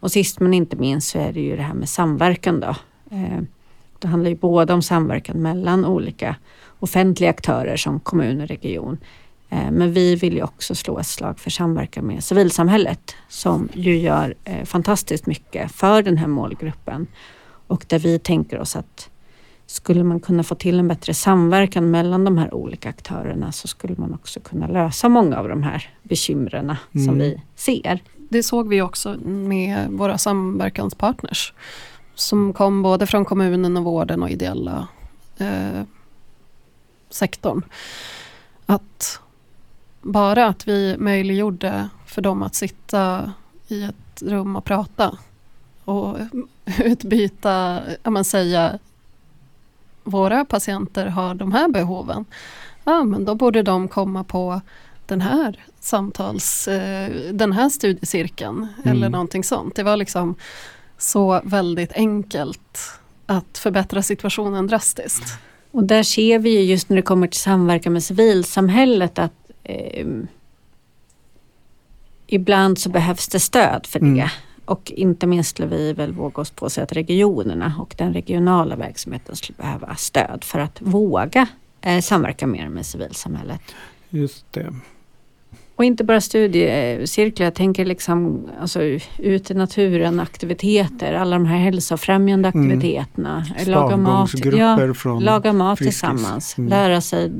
Och sist men inte minst så är det ju det här med samverkan då. Det handlar ju både om samverkan mellan olika offentliga aktörer som kommun och region men vi vill ju också slå ett slag för samverkan med civilsamhället som ju gör eh, fantastiskt mycket för den här målgruppen. Och där vi tänker oss att skulle man kunna få till en bättre samverkan mellan de här olika aktörerna så skulle man också kunna lösa många av de här bekymren mm. som vi ser. Det såg vi också med våra samverkanspartners som kom både från kommunen och vården och ideella eh, sektorn. Att bara att vi möjliggjorde för dem att sitta i ett rum och prata och utbyta, ja man säga våra patienter har de här behoven. Ja men då borde de komma på den här samtals, eh, den här studiecirkeln mm. eller någonting sånt. Det var liksom så väldigt enkelt att förbättra situationen drastiskt. Och där ser vi just när det kommer till samverkan med civilsamhället att eh, ibland så behövs det stöd för det. Mm. Och inte minst skulle vi väl våga oss på att säga att regionerna och den regionala verksamheten skulle behöva stöd för att våga eh, samverka mer med civilsamhället. Just det. Och inte bara studiecirklar, jag tänker liksom alltså, ut i naturen, aktiviteter, alla de här hälsofrämjande mm. aktiviteterna. Mm. Laga mat, ja, från laga mat tillsammans, mm. lära sig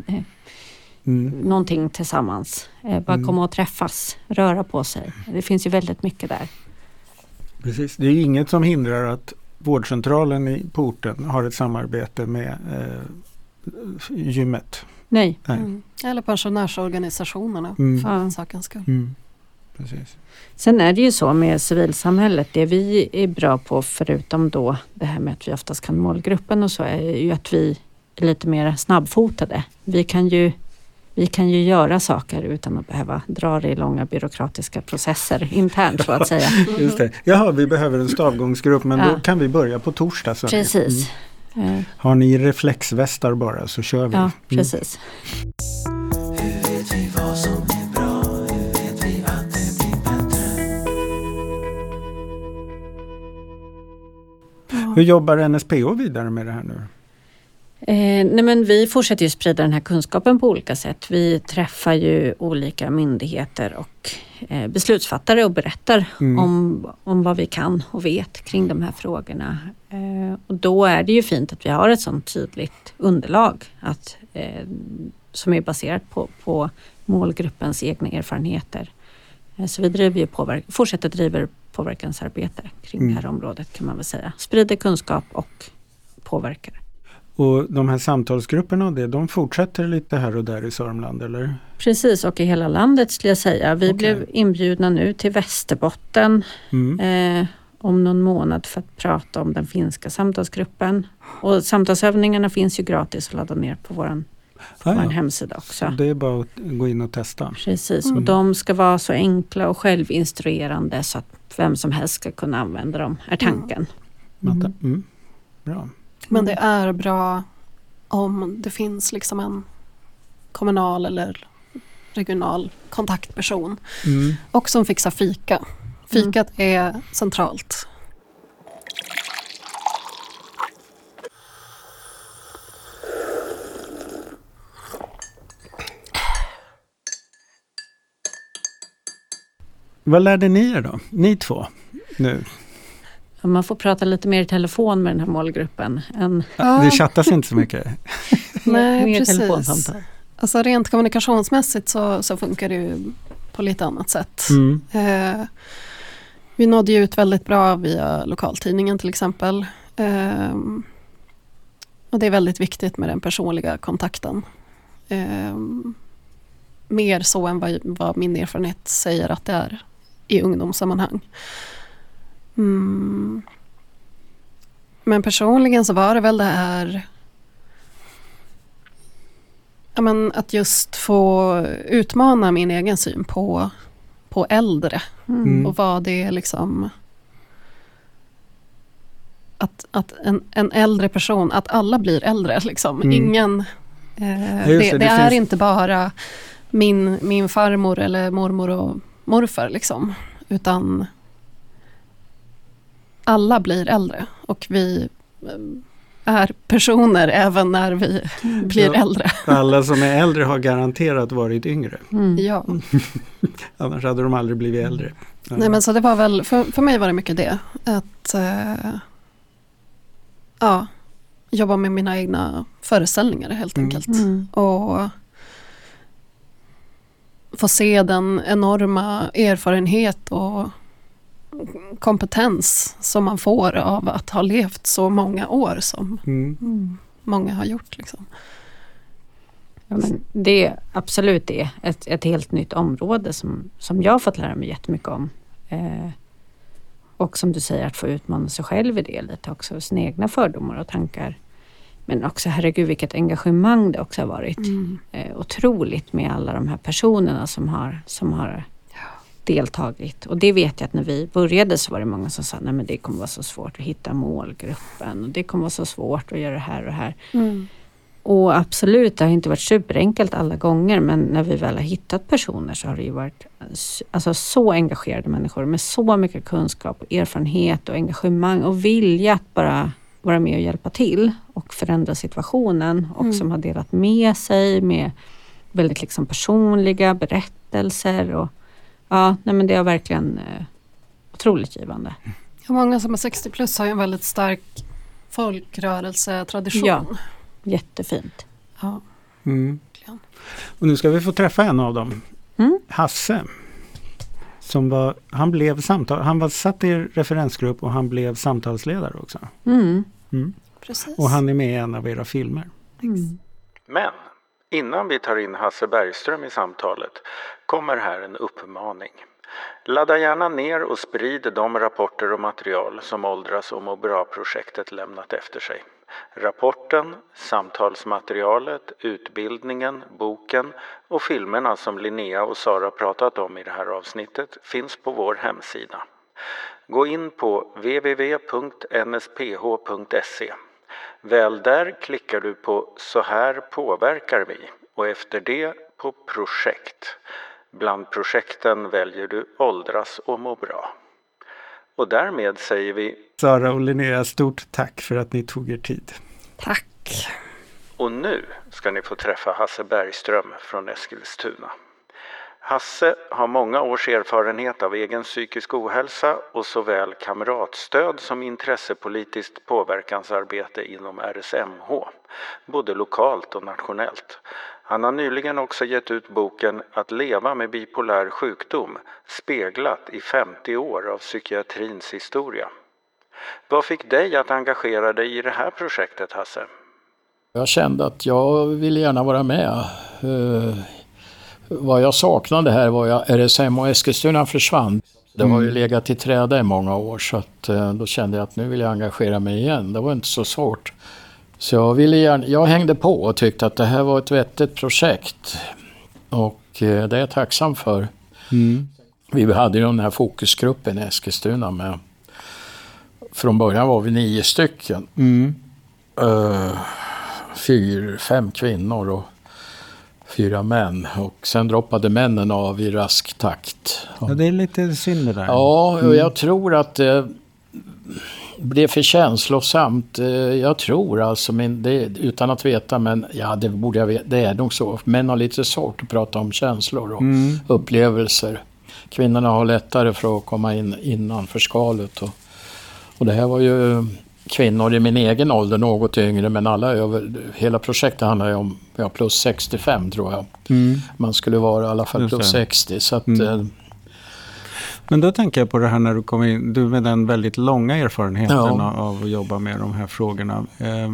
mm. någonting tillsammans. Eh, bara mm. komma och träffas, röra på sig. Det finns ju väldigt mycket där. Precis, det är inget som hindrar att vårdcentralen i porten har ett samarbete med eh, gymmet. Nej. Nej. Mm. Eller pensionärsorganisationerna mm. för ja. sakens skull. Mm. Precis. Sen är det ju så med civilsamhället, det vi är bra på förutom då det här med att vi oftast kan målgruppen och så är ju att vi är lite mer snabbfotade. Vi kan ju vi kan ju göra saker utan att behöva dra det i långa byråkratiska processer internt så att säga. Just det. Jaha, vi behöver en stavgångsgrupp men ja. då kan vi börja på torsdag. Så Precis. Mm. Har ni reflexvästar bara så kör vi. Ja, mm. precis. Hur jobbar NSPO vidare med det här nu? Eh, nej men vi fortsätter ju sprida den här kunskapen på olika sätt. Vi träffar ju olika myndigheter och eh, beslutsfattare och berättar mm. om, om vad vi kan och vet kring de här frågorna. Eh, och då är det ju fint att vi har ett sånt tydligt underlag att, eh, som är baserat på, på målgruppens egna erfarenheter. Eh, så vi driver ju påverk fortsätter driva påverkansarbete kring mm. det här området kan man väl säga. Sprider kunskap och påverkar. Och de här samtalsgrupperna och det, de fortsätter lite här och där i Sörmland eller? Precis och i hela landet skulle jag säga. Vi okay. blev inbjudna nu till Västerbotten mm. eh, om någon månad för att prata om den finska samtalsgruppen. Och samtalsövningarna finns ju gratis att ladda ner på vår på ah, vår hemsida också. Så det är bara att gå in och testa? Precis, mm. och de ska vara så enkla och självinstruerande så att vem som helst ska kunna använda dem, är tanken. Mm. Mm. Bra. Men det är bra om det finns liksom en kommunal eller regional kontaktperson. Mm. Och som fixar fika. Fikat mm. är centralt. Vad lärde ni er då, ni två, nu? Man får prata lite mer i telefon med den här målgruppen. Än ja. Det chattas inte så mycket. Nej, mer precis. telefonsamtal. Alltså rent kommunikationsmässigt så, så funkar det ju på lite annat sätt. Mm. Eh, vi nådde ju ut väldigt bra via lokaltidningen till exempel. Eh, och det är väldigt viktigt med den personliga kontakten. Eh, mer så än vad, vad, min erfarenhet säger att det är i ungdomssammanhang. Mm. Men personligen så var det väl det här ja, men att just få utmana min egen syn på, på äldre. Mm. Och vad det är liksom att, att en, en äldre person, att alla blir äldre. Liksom. Mm. Ingen, eh, det, det, det, är finns... inte bara min, min farmor eller mormor och morfar. Liksom, utan alla blir äldre och vi, är personer även när vi blir Ja. äldre. Alla som är äldre har garanterat varit yngre. Mm. Ja. Annars hade de aldrig blivit äldre. Nej men så det var väl, för, för mig var det mycket det. Att eh, ja, jobba med mina egna föreställningar helt Mm. enkelt. Mm. Och få se den enorma erfarenhet och kompetens som man får av att ha levt så många år som Mm. Mm. många har gjort. Liksom. Ja, men det är absolut det. Ett, ett helt nytt område som, som jag har fått lära mig jättemycket om. Eh, och som du säger, att få utmana sig själv i det lite också. Sina egna fördomar och tankar. Men också, herregud vilket engagemang det också har varit. Eh, otroligt med alla de här personerna som har, som har deltagit. Och det vet jag att när vi började så var det många som sa, nej men det kommer vara så svårt att hitta målgruppen. Och det kommer vara så svårt att göra det här och det här. Mm. Och absolut, det har inte varit superenkelt alla gånger men när vi väl har hittat personer så har det ju varit alltså, så engagerade människor med så mycket kunskap, och erfarenhet och engagemang och vilja att bara vara med och hjälpa till och förändra situationen och Mm. som har delat med sig med väldigt liksom personliga berättelser och ja, nej men det har verkligen eh, otroligt givande. Och många som är 60 plus har ju en väldigt stark folkrörelsetradition. Ja. Jättefint. Ja. Mm. Och nu ska vi få träffa en av dem. Mm. Hasse. Som var, han blev samtal, han var satt i referensgrupp och han blev samtalsledare också. Mm. Mm. Precis. Och han är med i en av era filmer. Mm. Men innan vi tar in Hasse Bergström i samtalet kommer här en uppmaning. Ladda gärna ner och sprid de rapporter och material som Åldras och må bra-projektet lämnat efter sig. Rapporten, samtalsmaterialet, utbildningen, boken och filmerna som Linnea och Sara pratat om i det här avsnittet finns på vår hemsida. Gå in på www.nsph.se. Väl där klickar du på Så här påverkar vi och efter det på Projekt. Bland projekten väljer du Åldras och må bra. Och därmed säger vi Sara och Linnea stort tack för att ni tog er tid. Tack. Och nu ska ni få träffa Hasse Bergström från Eskilstuna. Hasse har många års erfarenhet av egen psykisk ohälsa och såväl kamratstöd som intressepolitiskt påverkansarbete inom RSMH, både lokalt och nationellt. Han har nyligen också gett ut boken Att leva med bipolär sjukdom, speglat i 50 år av psykiatrins historia. Vad fick dig att engagera dig i det här projektet, Hasse? Jag kände att jag ville gärna vara med. Eh, vad jag saknade här var att RSM och Eskilstuna försvann. Det har ju legat i träda i många år så att, eh, då kände jag att nu vill jag engagera mig igen. Det var inte så svårt. Så jag, ville gärna, jag hängde på och tyckte att det här var ett vettigt projekt. Och eh, det är jag tacksam för. Vi hade ju den här fokusgruppen i Eskilstuna med. Från början var vi nio stycken. Uh, fyra, fem kvinnor och fyra män. Och sen droppade männen av i rask takt. Ja, det är lite synd det där. Ja, och jag tror att det blev för känslosamt. Eh, Jag tror alltså, men det, utan att veta, men ja, det borde jag veta. Det är nog så. Män har lite svårt att prata om känslor och upplevelser. Kvinnorna har lättare för att komma in innanför skalet. Och, och det här var ju kvinnor i min egen ålder, något yngre, men alla över... Hela projektet handlar ju om ja, plus 65 tror jag. Man skulle vara i alla fall plus det. 60. Så att, Mm. Men då tänker jag på det här när du kom in, du med den väldigt långa erfarenheten Ja. av att jobba med de här frågorna. Eh,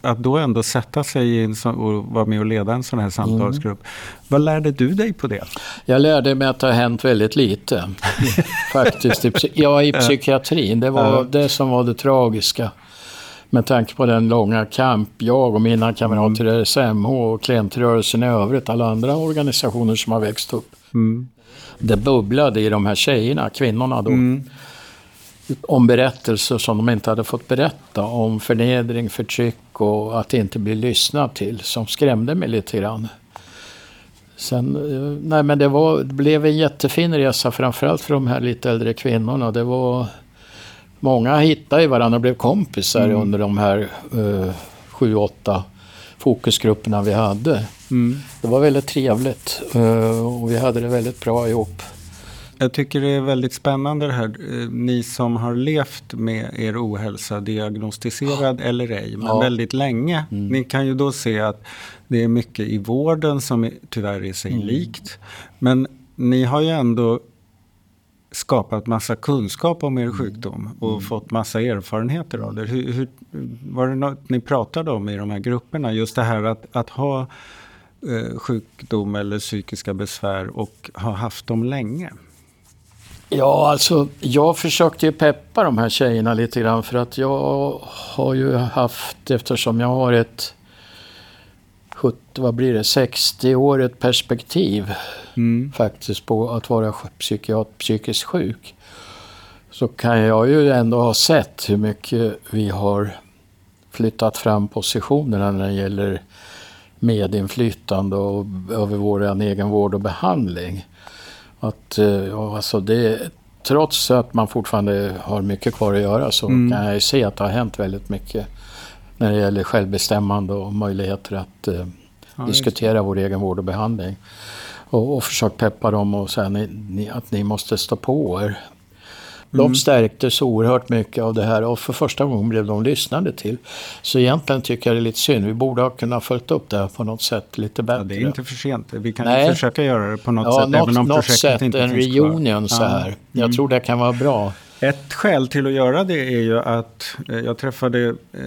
att då ändå sätta sig i en sån, och vara med och leda en sån här samtalsgrupp. Vad lärde du dig på det? Jag lärde mig att det har hänt väldigt lite. Faktiskt. Ja, i psykiatrin. Det var det som var det tragiska. Med tanke på den långa kamp jag och mina kamrater i RSMH och klientrörelsen i övrigt, alla andra organisationer som har växt upp. Mm. Det bubblade i de här tjejerna, kvinnorna då. Om berättelser som de inte hade fått berätta. Om förnedring, förtryck och att inte bli lyssnad till. Som skrämde mig lite grann. Sen, eh, nej men det, var, det blev en jättefin resa framförallt för de här lite äldre kvinnorna. Det var många hittade varandra och blev kompisar Mm. under de här eh, sju, åtta fokusgrupperna vi hade. Mm. Det var väldigt trevligt eh, och vi hade det väldigt bra ihop. Jag tycker det är väldigt spännande det här. eh, Ni som har levt med er ohälsa, diagnostiserad eller ej, men Ja. väldigt länge. Mm. Ni kan ju då se att det är mycket i vården som är- tyvärr är sig Mm. likt. Men ni har ju ändå skapat massa kunskap om er Mm. sjukdom och fått massa erfarenheter av det. Hur, hur, var det något ni pratade om i de här grupperna? Just det här att, att ha eh, sjukdom eller psykiska besvär och ha haft dem länge. Ja, alltså jag försökte ju peppa de här tjejerna lite grann för att jag har ju haft, eftersom jag har ett 70, vad blir det, 60-årigt perspektiv Mm. faktiskt på att vara psykiat, psykiskt sjuk. Så kan jag ju ändå ha sett hur mycket vi har flyttat fram positionerna när det gäller medinflytande och över vår egen vård och behandling. Att, eh, ja, alltså det, trots att man fortfarande har mycket kvar att göra så Mm. kan jag ju se att det har hänt väldigt mycket när det gäller självbestämmande och möjligheter att eh, Ja, just diskutera vår egen vård och behandling. Och, och försökt peppa dem och säga ni, ni, att ni måste stå på er. De Mm. stärktes oerhört mycket av det här och för första gången blev de lyssnade till. Så egentligen tycker jag det är lite synd. Vi borde ha kunnat följt upp det här på något sätt lite bättre. Ja, det är inte för sent. Vi kan Nej. försöka göra det på något ja, sätt. något, även om något sätt, inte en reunion så här. Jag Mm. tror det kan vara bra. Ett skäl till att göra det är ju att eh, jag träffade eh,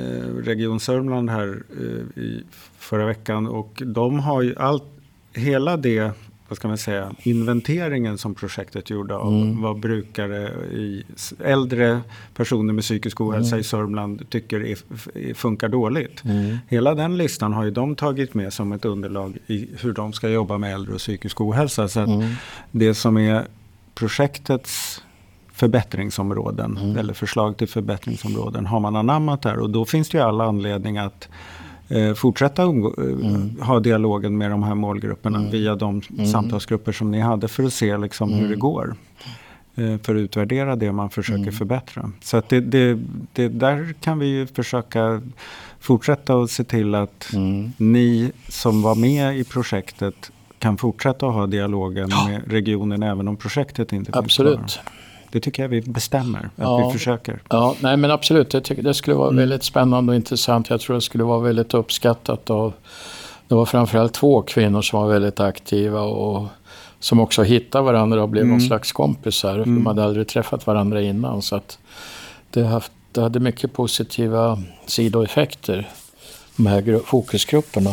Region Sörmland här eh, i förra veckan och de har ju allt, hela det, vad ska man säga, inventeringen som projektet gjorde av Mm. vad brukare i äldre personer med psykisk ohälsa Mm. i Sörmland tycker är, funkar dåligt. Mm. Hela den listan har ju de tagit med som ett underlag i hur de ska jobba med äldre och psykisk ohälsa. Så att Mm. det som är projektets förbättringsområden Mm. eller förslag till förbättringsområden har man anammat där och då finns det ju all anledning att eh, fortsätta umgå, eh, Mm. ha dialogen med de här målgrupperna via de samtalsgrupper som ni hade för att se liksom, hur Mm. det går. Eh, för att utvärdera det man försöker Mm. förbättra. Så att det, det, det där kan vi ju försöka fortsätta och se till att Mm. ni som var med i projektet kan fortsätta att ha dialogen med regionen även om projektet inte finns Absolut. kvar. Det tycker jag vi bestämmer, att Ja. vi försöker. Ja, nej men absolut. Jag tycker det skulle vara Mm. väldigt spännande och intressant. Jag tror det skulle vara väldigt uppskattat av det var framförallt två kvinnor som var väldigt aktiva och som också hittade varandra och blev Mm. någon slags kompisar. Mm. De hade aldrig träffat varandra innan. Så att det, haft, det hade mycket positiva sidoeffekter, de här gru- fokusgrupperna.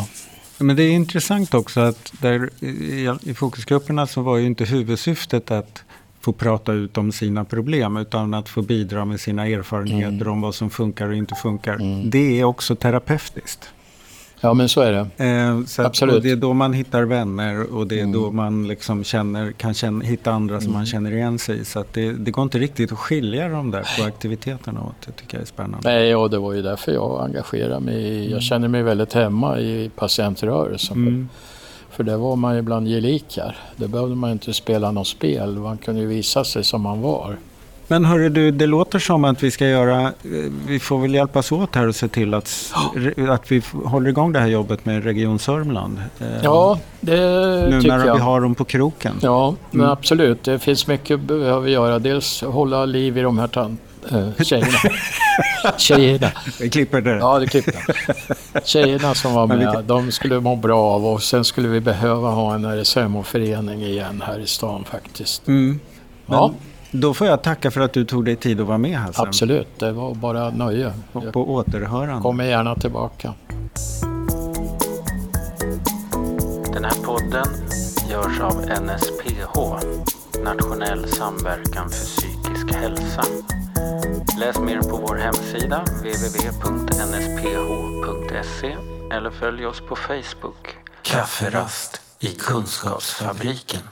Men det är intressant också att där, i, i fokusgrupperna så var ju inte huvudsyftet att få prata ut om sina problem utan att få bidra med sina erfarenheter Mm. om vad som funkar och inte funkar. Mm. Det är också terapeutiskt. Ja, men så är det. Eh, så att, Absolut. och det är då man hittar vänner och det är Mm. då man liksom känner, kan känna, hitta andra som man känner igen sig i. Så att det, det går inte riktigt att skilja de där två aktiviteterna åt. Det tycker jag är spännande. Nej, och det var ju därför jag engagerade mig. Jag känner mig väldigt hemma i patientrörelsen. För där var man ju bland gelikar. Där behövde man inte spela något spel. Man kunde ju visa sig som man var. Men hörru du, det låter som att vi ska göra, eh, vi får väl hjälpas åt här och se till att, att vi håller igång det här jobbet med Region Sörmland. Eh, Ja, det nu tycker när jag. vi har dem på kroken. Ja, men Mm. absolut. Det finns mycket vi behöver göra. Dels hålla liv i de här äh, tjejerna. tjejerna. Vi klipper det. Ja, det klipper. Tjejerna som var med, de skulle må bra av och sen skulle vi behöva ha en RSMO-förening igen här i stan faktiskt. Mm. Men Ja. Då får jag tacka för att du tog dig tid att vara med Hassan. Absolut, det var bara nöje. Och på återhörande. kommer gärna tillbaka. Den här podden görs av NSPH, Nationell samverkan för psykisk hälsa. Läs mer på vår hemsida www.nsph.se eller följ oss på Facebook. Kafferast i Kunskapsfabriken.